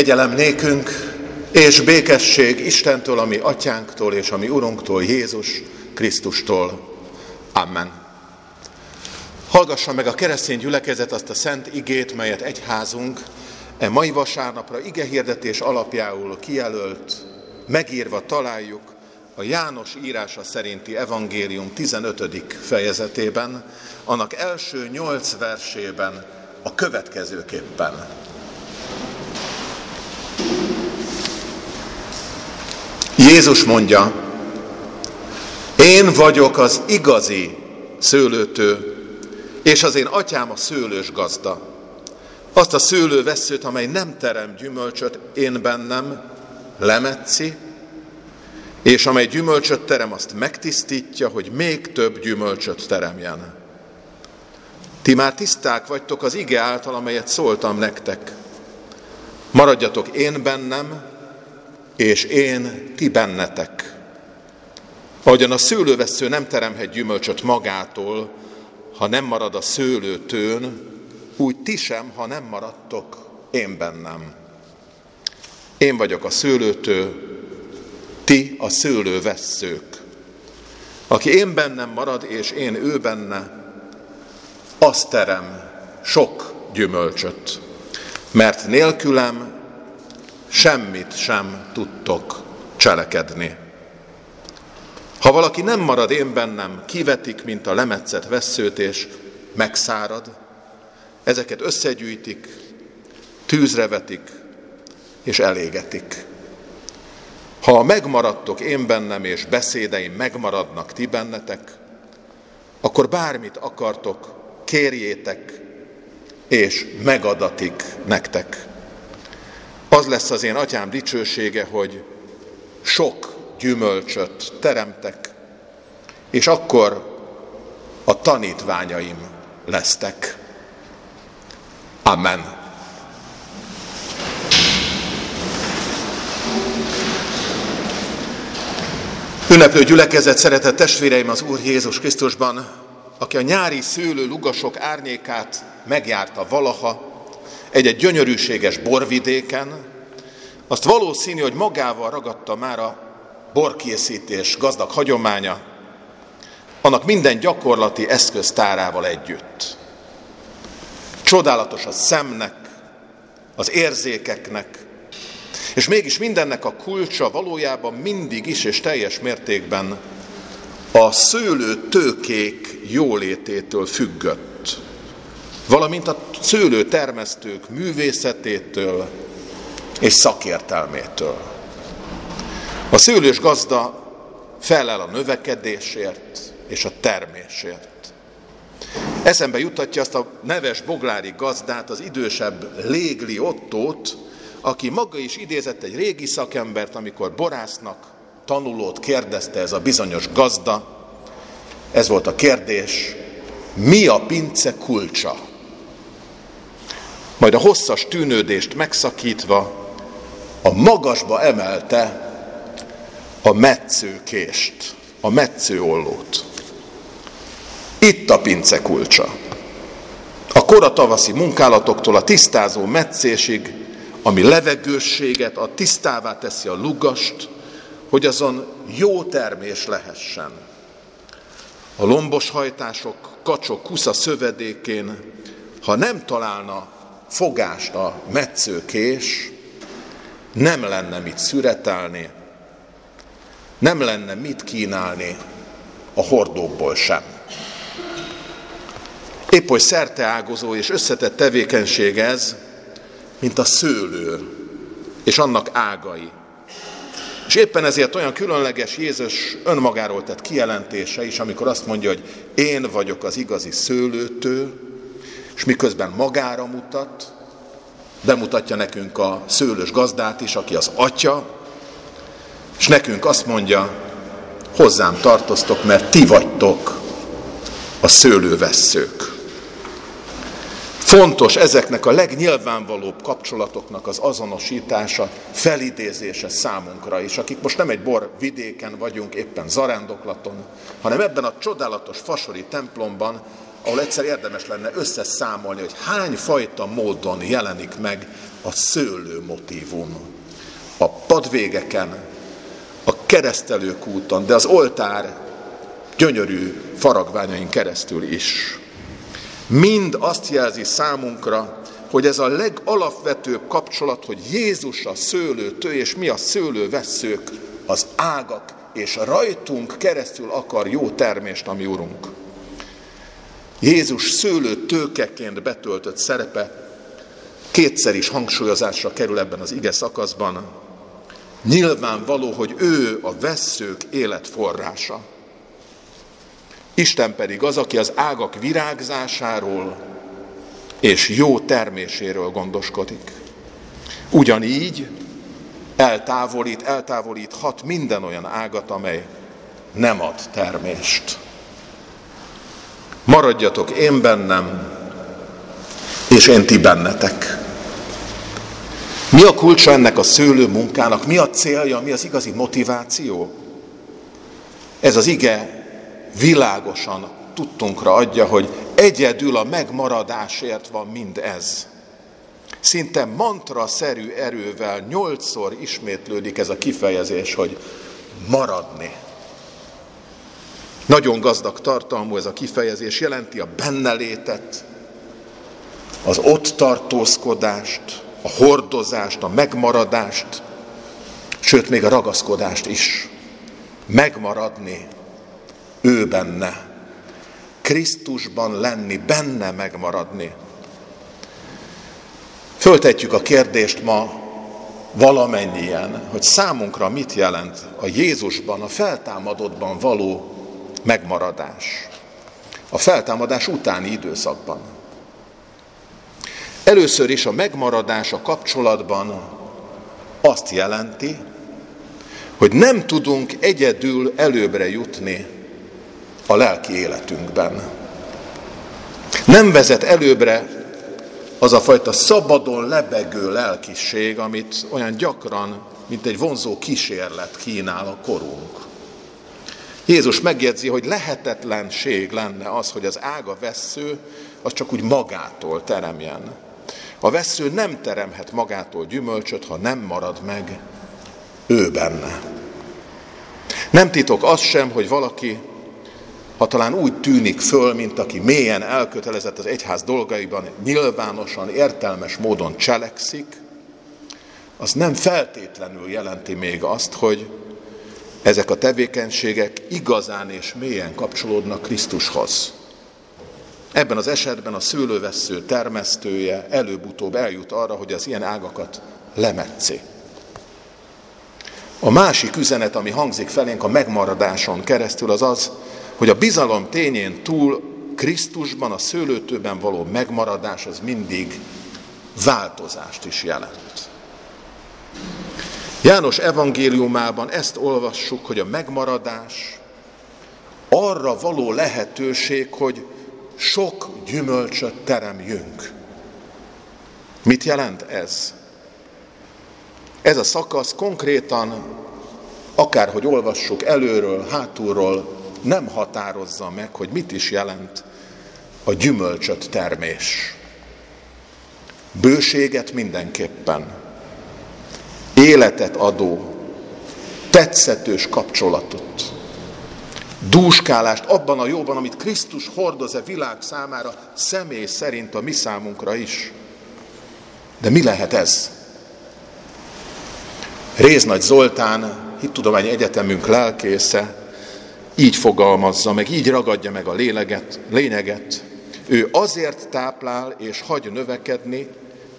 Kegyelem nékünk és békesség Istentől, ami atyánktól és ami Urunktól, Jézus Krisztustól. Amen. Hallgassa meg a keresztény gyülekezet azt a szent igét, melyet egyházunk e mai vasárnapra ige hirdetés alapjául kijelölt, megírva találjuk a János írása szerinti evangélium 15. fejezetében, annak első nyolc versében a következőképpen. Jézus mondja, én vagyok az igazi szőlőtő, és az én atyám a szőlős gazda. Azt a szőlőveszőt, amely nem terem gyümölcsöt én bennem, lemetszi, és amely gyümölcsöt terem, azt megtisztítja, hogy még több gyümölcsöt teremjen. Ti már tiszták vagytok az ige által, amelyet szóltam nektek. Maradjatok én bennem, és én ti bennetek. Ahogyan a szőlővesző nem teremhet gyümölcsöt magától, ha nem marad a szőlőtőn, úgy ti sem, ha nem maradtok én bennem. Én vagyok a szőlőtő, ti a szőlővesszők. Aki én bennem marad, és én ő benne, azt terem sok gyümölcsöt, mert nélkülem semmit sem tudtok cselekedni. Ha valaki nem marad én bennem, kivetik, mint a lemetszett vesszőt, és megszárad, ezeket összegyűjtik, tűzre vetik, és elégetik. Ha megmaradtok én bennem, és beszédeim megmaradnak ti bennetek, akkor bármit akartok, kérjétek, és megadatik nektek. Az lesz az én atyám dicsősége, hogy sok gyümölcsöt teremtek, és akkor a tanítványaim lesztek. Amen. Ünneplő gyülekezet, szeretett testvéreim az Úr Jézus Krisztusban, aki a nyári szőlő lugasok árnyékát megjárta valaha, egy-egy gyönyörűséges borvidéken, azt valószínű, hogy magával ragadta már a borkészítés gazdag hagyománya, annak minden gyakorlati eszköztárával együtt. Csodálatos a szemnek, az érzékeknek, és mégis mindennek a kulcsa valójában mindig is és teljes mértékben a szőlő tőkék jólététől függött, valamint a szőlő termesztők művészetétől és szakértelmétől. A szőlős gazda felel a növekedésért és a termésért. Eszembe jutatja azt a neves boglári gazdát, az idősebb Légli Ottót, aki maga is idézett egy régi szakembert, amikor borásznak tanulót kérdezte ez a bizonyos gazda. Ez volt a kérdés, mi a pince kulcsa? Majd a hosszas tűnődést megszakítva a magasba emelte a metszőkést, a metszőollót. Itt a pince kulcsa. A kora tavaszi munkálatoktól a tisztázó metszésig, ami levegősséget, a tisztává teszi a lugast, hogy azon jó termés lehessen. A lombos hajtások, kacsok, kusza szövedékén, ha nem találna fogást a metszőkés, nem lenne mit szüretelni, nem lenne mit kínálni a hordókból sem. Épp hogy szerteágozó és összetett tevékenység ez, mint a szőlő és annak ágai. És éppen ezért olyan különleges Jézus önmagáról tett kijelentése is, amikor azt mondja, hogy én vagyok az igazi szőlőtő, és miközben magára mutat, bemutatja nekünk a szőlős gazdát is, aki az atya, és nekünk azt mondja, hozzám tartoztok, mert ti vagytok a szőlővesszők. Fontos ezeknek a legnyilvánvalóbb kapcsolatoknak az azonosítása, felidézése számunkra is, akik most nem egy bor vidéken vagyunk, éppen zarándoklaton, hanem ebben a csodálatos fasori templomban, ahol egyszer érdemes lenne összeszámolni, hogy hány fajta módon jelenik meg a szőlő motívum. A padvégeken, a keresztelőkúton, de az oltár gyönyörű faragványain keresztül is. Mind azt jelzi számunkra, hogy ez a legalapvetőbb kapcsolat, hogy Jézus a szőlőtő, és mi a szőlővesszők, az ágak, és rajtunk keresztül akar jó termést a Urunk. Jézus szőlő tőkeként betöltött szerepe kétszer is hangsúlyozásra kerül ebben az ige szakaszban. Nyilvánvaló, hogy ő a vesszők életforrása. Isten pedig az, aki az ágak virágzásáról és jó terméséről gondoskodik. Ugyanígy eltávolít, eltávolíthat minden olyan ágat, amely nem ad termést. Maradjatok én bennem, és én ti bennetek. Mi a kulcsa ennek a szőlő munkának? Mi a célja? Mi az igazi motiváció? Ez az ige világosan tudtunkra adja, hogy egyedül a megmaradásért van mind ez. Szinte mantra-szerű erővel nyolcszor ismétlődik ez a kifejezés, hogy maradni. Nagyon gazdag tartalmú ez a kifejezés, jelenti a bennelétet, az ott tartózkodást, a hordozást, a megmaradást, sőt még a ragaszkodást is. Megmaradni ő benne. Krisztusban lenni, benne megmaradni. Föltetjük a kérdést ma valamennyien, hogy számunkra mit jelent a Jézusban, a feltámadottban való megmaradás. A feltámadás utáni időszakban. Először is a megmaradás a kapcsolatban azt jelenti, hogy nem tudunk egyedül előbbre jutni a lelki életünkben. Nem vezet előbbre az a fajta szabadon lebegő lelkiség, amit olyan gyakran, mint egy vonzó kísérlet kínál a korunk. Jézus megjegyzi, hogy lehetetlenség lenne az, hogy az ága vessző az csak úgy magától teremjen. A vesző nem teremhet magától gyümölcsöt, ha nem marad meg ő benne. Nem titok az sem, hogy valaki ha talán úgy tűnik föl, mint aki mélyen elkötelezett az egyház dolgaiban, nyilvánosan, értelmes módon cselekszik, az nem feltétlenül jelenti még azt, hogy ezek a tevékenységek igazán és mélyen kapcsolódnak Krisztushoz. Ebben az esetben a szőlővesző termesztője előbb-utóbb eljut arra, hogy az ilyen ágakat lemetszi. A másik üzenet, ami hangzik felénk a megmaradáson keresztül, az az, hogy a bizalom tényén túl Krisztusban, a szőlőtőben való megmaradás az mindig változást is jelent. János evangéliumában ezt olvassuk, hogy a megmaradás arra való lehetőség, hogy sok gyümölcsöt teremjünk. Mit jelent ez? Ez a szakasz konkrétan, akárhogy olvassuk előről, hátulról, nem határozza meg, hogy mit is jelent a gyümölcsöt termés. Bőséget mindenképpen, életet adó, tetszetős kapcsolatot, dúskálást abban a jóban, amit Krisztus hordoz-e világ számára, személy szerint a mi számunkra is. De mi lehet ez? Réznagy Zoltán, Hittudományi Egyetemünk lelkésze, így fogalmazza meg, így ragadja meg a léleget, lényeget. Ő azért táplál és hagy növekedni,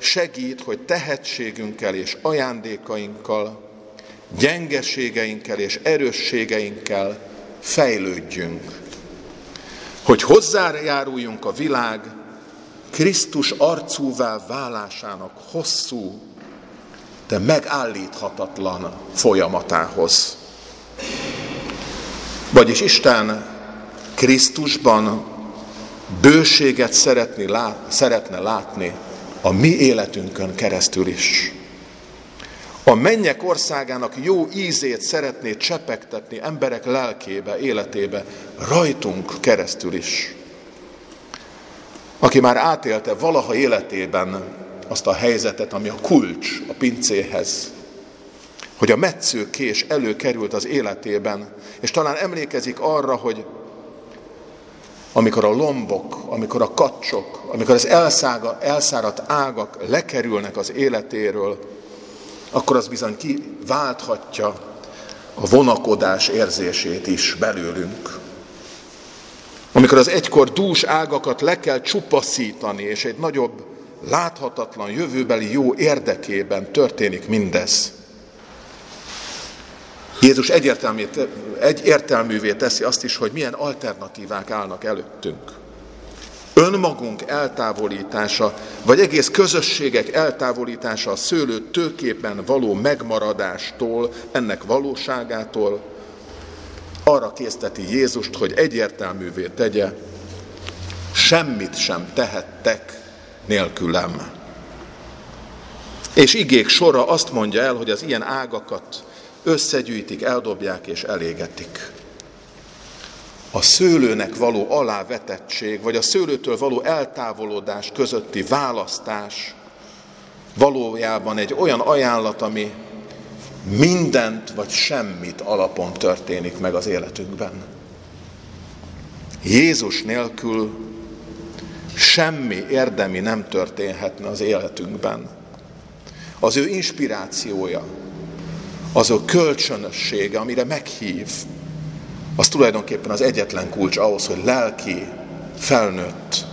segít, hogy tehetségünkkel és ajándékainkkal, gyengeségeinkkel és erősségeinkkel fejlődjünk. Hogy hozzájáruljunk a világ Krisztus arcúvá válásának hosszú, de megállíthatatlan folyamatához. Vagyis Isten Krisztusban bőséget szeretni, lát, szeretne látni a mi életünkön keresztül is. A mennyek országának jó ízét szeretné csepegtetni emberek lelkébe, életébe, rajtunk keresztül is. aki már átélte valaha életében azt a helyzetet, ami a kulcs a pincéhez, hogy a metszőkés előkerült az életében, és talán emlékezik arra, hogy amikor a lombok, amikor a kacsok, amikor az elszága, elszáradt ágak lekerülnek az életéről, akkor az bizony kiválthatja a vonakodás érzését is belőlünk. Amikor az egykor dús ágakat le kell csupaszítani, és egy nagyobb, láthatatlan jövőbeli jó érdekében történik mindez. Jézus egyértelművé teszi azt is, hogy milyen alternatívák állnak előttünk. Önmagunk eltávolítása, vagy egész közösségek eltávolítása a szőlő tőkében való megmaradástól, ennek valóságától, arra készteti Jézust, hogy egyértelművé tegye, semmit sem tehettek nélkülem. És igék sora azt mondja el, hogy az ilyen ágakat összegyűjtik, eldobják és elégetik. A szőlőnek való alávetettség, vagy a szőlőtől való eltávolodás közötti választás valójában egy olyan ajánlat, ami mindent vagy semmit alapon történik meg az életünkben. Jézus nélkül semmi érdemi nem történhetne az életünkben. Az ő inspirációja, az a kölcsönössége, amire meghív, az tulajdonképpen az egyetlen kulcs ahhoz, hogy lelki, felnőtt,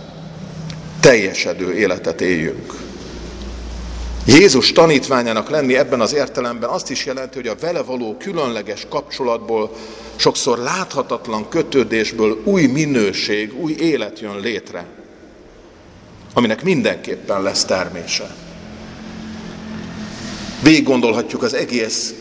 teljesedő életet éljünk. Jézus tanítványának lenni ebben az értelemben azt is jelenti, hogy a vele való különleges kapcsolatból, sokszor láthatatlan kötődésből új minőség, új élet jön létre, aminek mindenképpen lesz termése. Végig gondolhatjuk az egész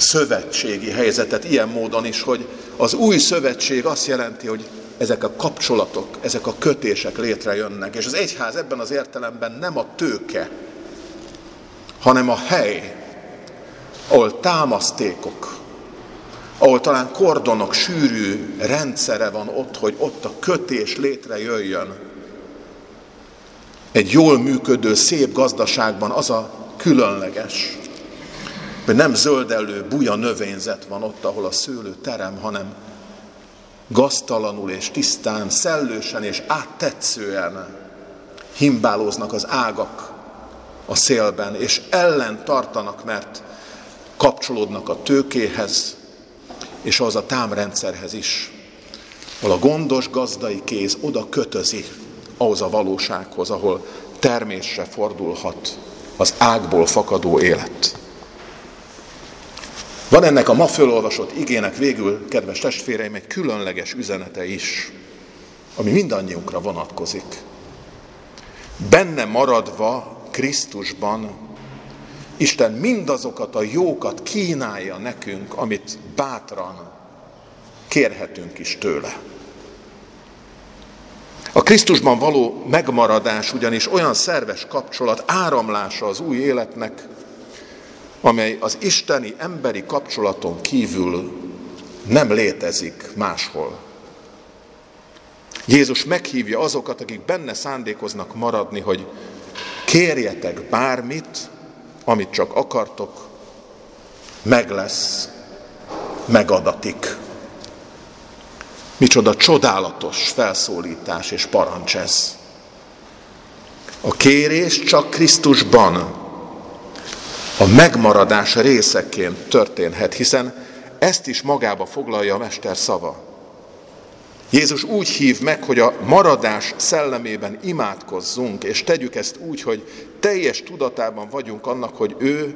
szövetségi helyzetet ilyen módon is, hogy az új szövetség azt jelenti, hogy ezek a kapcsolatok, ezek a kötések létrejönnek. És az egyház ebben az értelemben nem a tőke, hanem a hely, ahol támasztékok, ahol talán kordonok sűrű rendszere van ott, hogy ott a kötés létrejöjjön. Egy jól működő, szép gazdaságban az a különleges, hogy nem zöldellő buja növényzet van ott, ahol a szőlő terem, hanem gaztalanul és tisztán, szellősen és áttetszően himbálóznak az ágak a szélben, és ellen tartanak, mert kapcsolódnak a tőkéhez, és az a támrendszerhez is, ahol a gondos gazdai kéz oda kötözi ahhoz a valósághoz, ahol termésre fordulhat az ágból fakadó élet. Van ennek a ma fölolvasott igének végül, kedves testvéreim, egy különleges üzenete is, ami mindannyiunkra vonatkozik. Benne maradva Krisztusban Isten mindazokat a jókat kínálja nekünk, amit bátran kérhetünk is tőle. A Krisztusban való megmaradás ugyanis olyan szerves kapcsolat, áramlása az új életnek, amely az isteni emberi kapcsolaton kívül nem létezik máshol. Jézus meghívja azokat, akik benne szándékoznak maradni, hogy kérjetek bármit, amit csak akartok, meg lesz, megadatik. Micsoda csodálatos felszólítás és parancs ez. A kérés csak Krisztusban, a megmaradás részeként történhet, hiszen ezt is magába foglalja a Mester szava. Jézus úgy hív meg, hogy a maradás szellemében imádkozzunk, és tegyük ezt úgy, hogy teljes tudatában vagyunk annak, hogy ő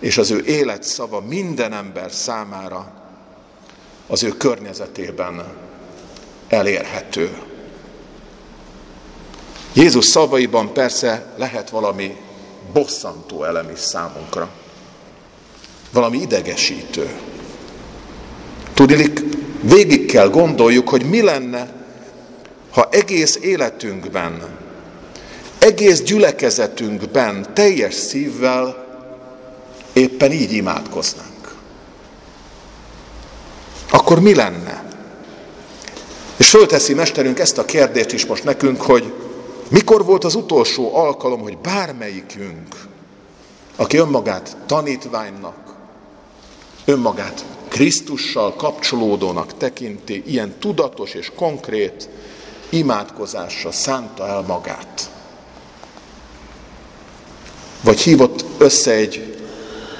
és az ő élet szava minden ember számára az ő környezetében elérhető. Jézus szavaiban persze lehet valami bosszantó elem is számunkra, valami idegesítő. Tudilik, végig kell gondoljuk, hogy mi lenne, ha egész életünkben, egész gyülekezetünkben teljes szívvel éppen így imádkoznánk. Akkor mi lenne? És fölteszi Mesterünk ezt a kérdést is most nekünk, hogy mikor volt az utolsó alkalom, hogy bármelyikünk, aki önmagát tanítványnak, önmagát Krisztussal kapcsolódónak tekinti, ilyen tudatos és konkrét imádkozásra szánta el magát. Vagy hívott össze egy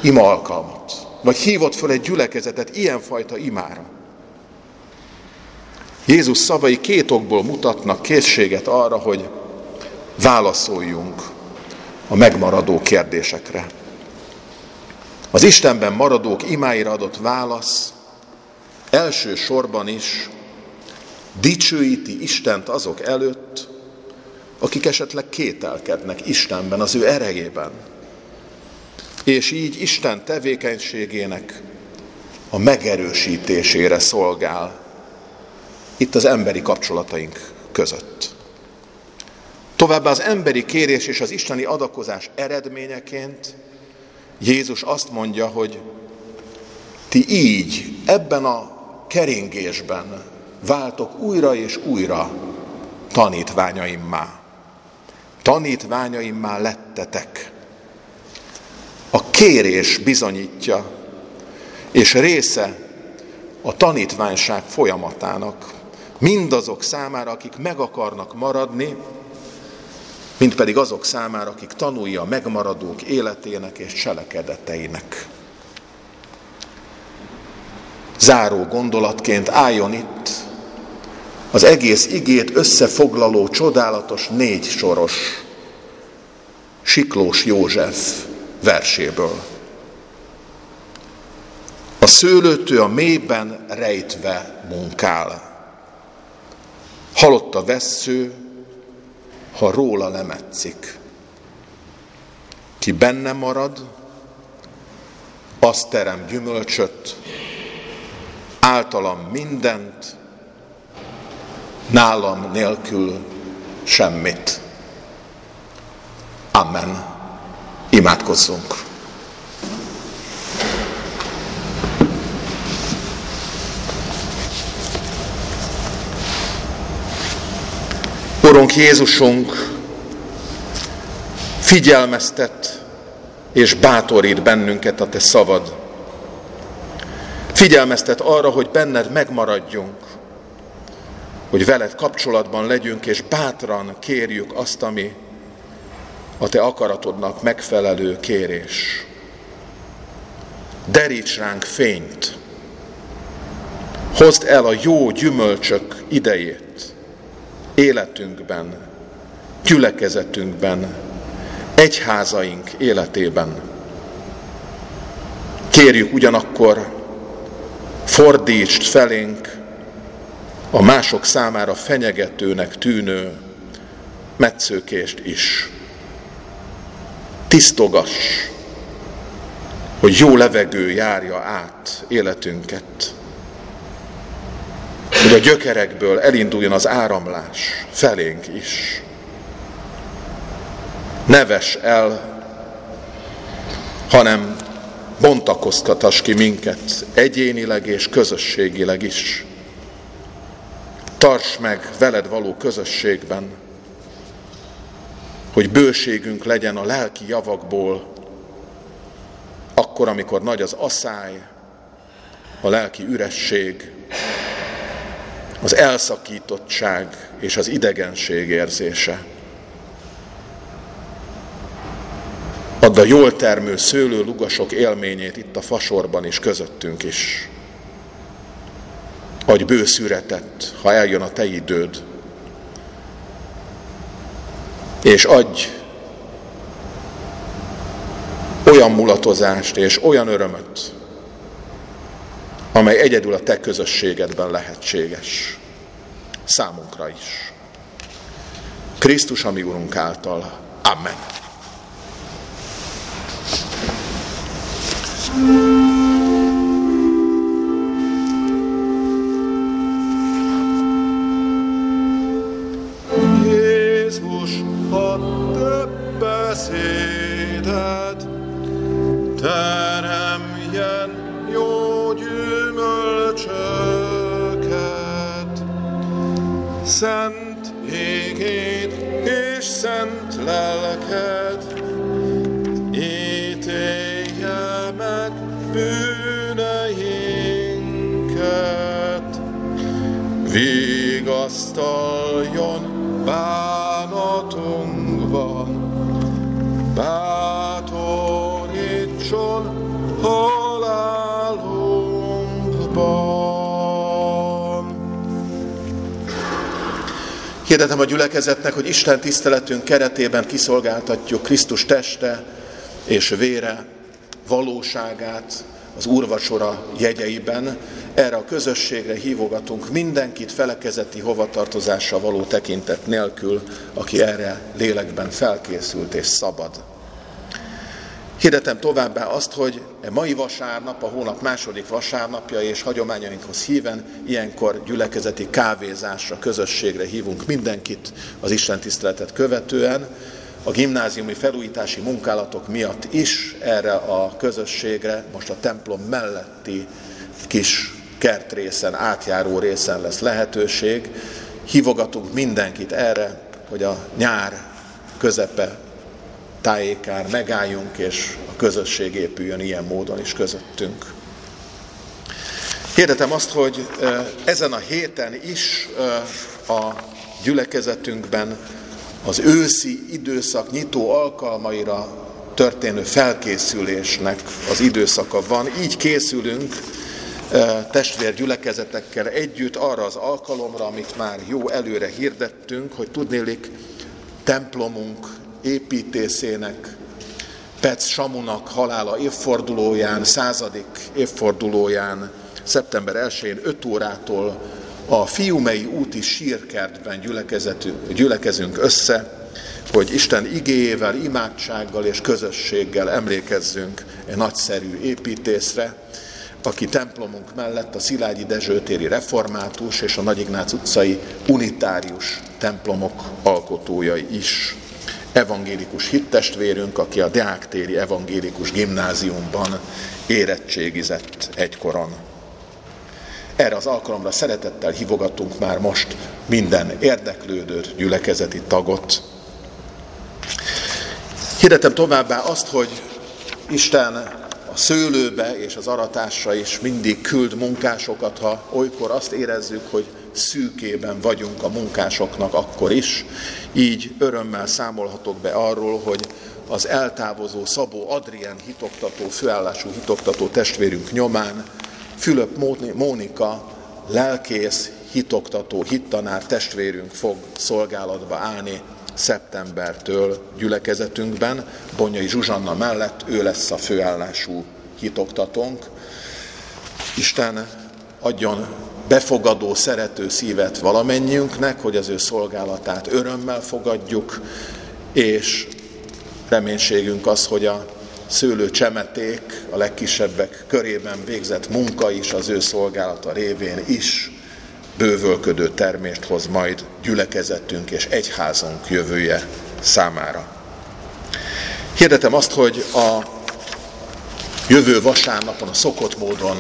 ima alkalmat, vagy hívott föl egy gyülekezetet ilyenfajta imára. Jézus szavai két okból mutatnak készséget arra, hogy válaszoljunk a megmaradó kérdésekre. Az Istenben maradók imáira adott válasz első sorban is dicsőíti Istent azok előtt, akik esetleg kételkednek Istenben, az ő erejében. És így Isten tevékenységének a megerősítésére szolgál itt az emberi kapcsolataink között. Továbbá az emberi kérés és az isteni adakozás eredményeként Jézus azt mondja, hogy ti így, ebben a keringésben váltok újra és újra tanítványaimmá. Tanítványaimmá lettetek. A kérés bizonyítja, és része a tanítványság folyamatának mindazok számára, akik meg akarnak maradni, mint pedig azok számára, akik tanulja a megmaradók életének és cselekedeteinek. Záró gondolatként álljon itt az egész igét összefoglaló csodálatos négy soros Siklós József verséből. A szőlőtő a mélyben rejtve munkál. Halott a vessző, ha róla lemetszik. Ki benne marad, az terem gyümölcsöt, általam mindent, nálam nélkül semmit. Amen. Imádkozzunk. Urunk Jézusunk figyelmeztet és bátorít bennünket a Te szavad. Figyelmeztet arra, hogy benned megmaradjunk, hogy veled kapcsolatban legyünk, és bátran kérjük azt, ami a Te akaratodnak megfelelő kérés. Deríts ránk fényt, hozd el a jó gyümölcsök idejét, életünkben, gyülekezetünkben, egyházaink életében. Kérjük ugyanakkor, fordítsd felénk a mások számára fenyegetőnek tűnő metszőkést is. Tisztogass, hogy jó levegő járja át életünket hogy a gyökerekből elinduljon az áramlás felénk is. Neves el, hanem bontakoztatas ki minket egyénileg és közösségileg is. Tarts meg veled való közösségben, hogy bőségünk legyen a lelki javakból, akkor, amikor nagy az asszály, a lelki üresség, az elszakítottság és az idegenség érzése. Add a jól termő szőlő lugasok élményét itt a fasorban is, közöttünk is. Adj bőszüretet, ha eljön a te időd, és adj olyan mulatozást és olyan örömöt, amely egyedül a te közösségedben lehetséges. Számunkra is. Krisztus, ami Urunk által. Amen. Halálunkban. Hirdetem a gyülekezetnek, hogy Isten tiszteletünk keretében kiszolgáltatjuk Krisztus teste és vére valóságát az úrvacsora jegyeiben. Erre a közösségre hívogatunk mindenkit felekezeti hovatartozásra való tekintet nélkül, aki erre lélekben felkészült és szabad. Hirdetem továbbá azt, hogy e mai vasárnap, a hónap második vasárnapja és hagyományainkhoz híven ilyenkor gyülekezeti kávézásra, közösségre hívunk mindenkit az Isten tiszteletet követően. A gimnáziumi felújítási munkálatok miatt is erre a közösségre most a templom melletti kis kertrészen, átjáró részen lesz lehetőség. Hívogatunk mindenkit erre, hogy a nyár közepe tájékán megálljunk, és a közösség épüljön ilyen módon is közöttünk. Hirdetem azt, hogy ezen a héten is a gyülekezetünkben az őszi időszak nyitó alkalmaira történő felkészülésnek az időszaka van. Így készülünk testvér gyülekezetekkel együtt arra az alkalomra, amit már jó előre hirdettünk, hogy tudnélik templomunk építészének, Pec Samunak halála évfordulóján, századik évfordulóján, szeptember 1-én 5 órától a Fiumei úti sírkertben gyülekezünk össze, hogy Isten igéjével, imádsággal és közösséggel emlékezzünk egy nagyszerű építészre, aki templomunk mellett a Szilágyi Dezsőtéri Református és a Nagy Ignác utcai unitárius templomok alkotója is evangélikus hittestvérünk, aki a Deáktéri Evangélikus Gimnáziumban érettségizett egykoron. Erre az alkalomra szeretettel hívogatunk már most minden érdeklődőt, gyülekezeti tagot. Hirdetem továbbá azt, hogy Isten szőlőbe és az aratásra is mindig küld munkásokat, ha olykor azt érezzük, hogy szűkében vagyunk a munkásoknak akkor is. Így örömmel számolhatok be arról, hogy az eltávozó Szabó Adrien hitoktató, főállású hitoktató testvérünk nyomán Fülöp Mónika lelkész, hitoktató, hittanár testvérünk fog szolgálatba állni szeptembertől gyülekezetünkben. Bonyai Zsuzsanna mellett ő lesz a főállású hitoktatónk. Isten adjon befogadó, szerető szívet valamennyiünknek, hogy az ő szolgálatát örömmel fogadjuk, és reménységünk az, hogy a szőlő csemeték, a legkisebbek körében végzett munka is az ő szolgálata révén is bővölködő termést hoz majd gyülekezetünk és egyházunk jövője számára. Hirdetem azt, hogy a jövő vasárnapon a szokott módon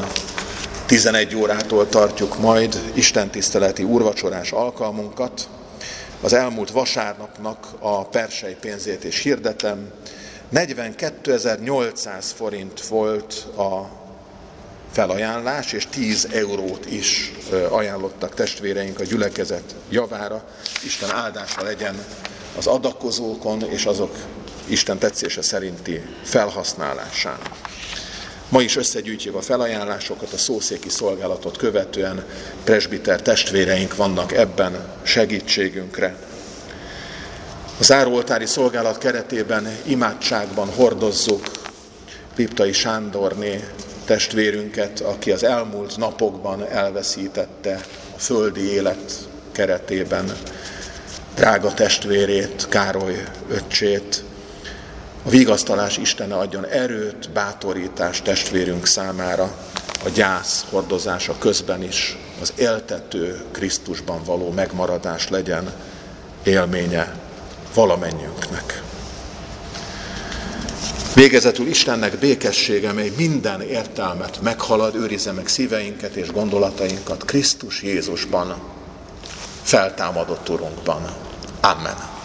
11 órától tartjuk majd istentiszteleti úrvacsorás alkalmunkat. Az elmúlt vasárnapnak a persei pénzét is hirdetem. 42.800 forint volt a felajánlás, és 10 eurót is ajánlottak testvéreink a gyülekezet javára. Isten áldása legyen az adakozókon és azok Isten tetszése szerinti felhasználásán. Ma is összegyűjtjük a felajánlásokat, a szószéki szolgálatot követően presbiter testvéreink vannak ebben segítségünkre. A záróoltári szolgálat keretében imádságban hordozzuk Liptai Sándorné testvérünket, aki az elmúlt napokban elveszítette a földi élet keretében drága testvérét, Károly öccsét, a vigasztalás Istene adjon erőt, bátorítást testvérünk számára, a gyász hordozása közben is az éltető Krisztusban való megmaradás legyen élménye valamennyünknek. Végezetül Istennek békessége, mely minden értelmet meghalad, őrizze meg szíveinket és gondolatainkat Krisztus Jézusban. feltámadott Urunkban. Amen.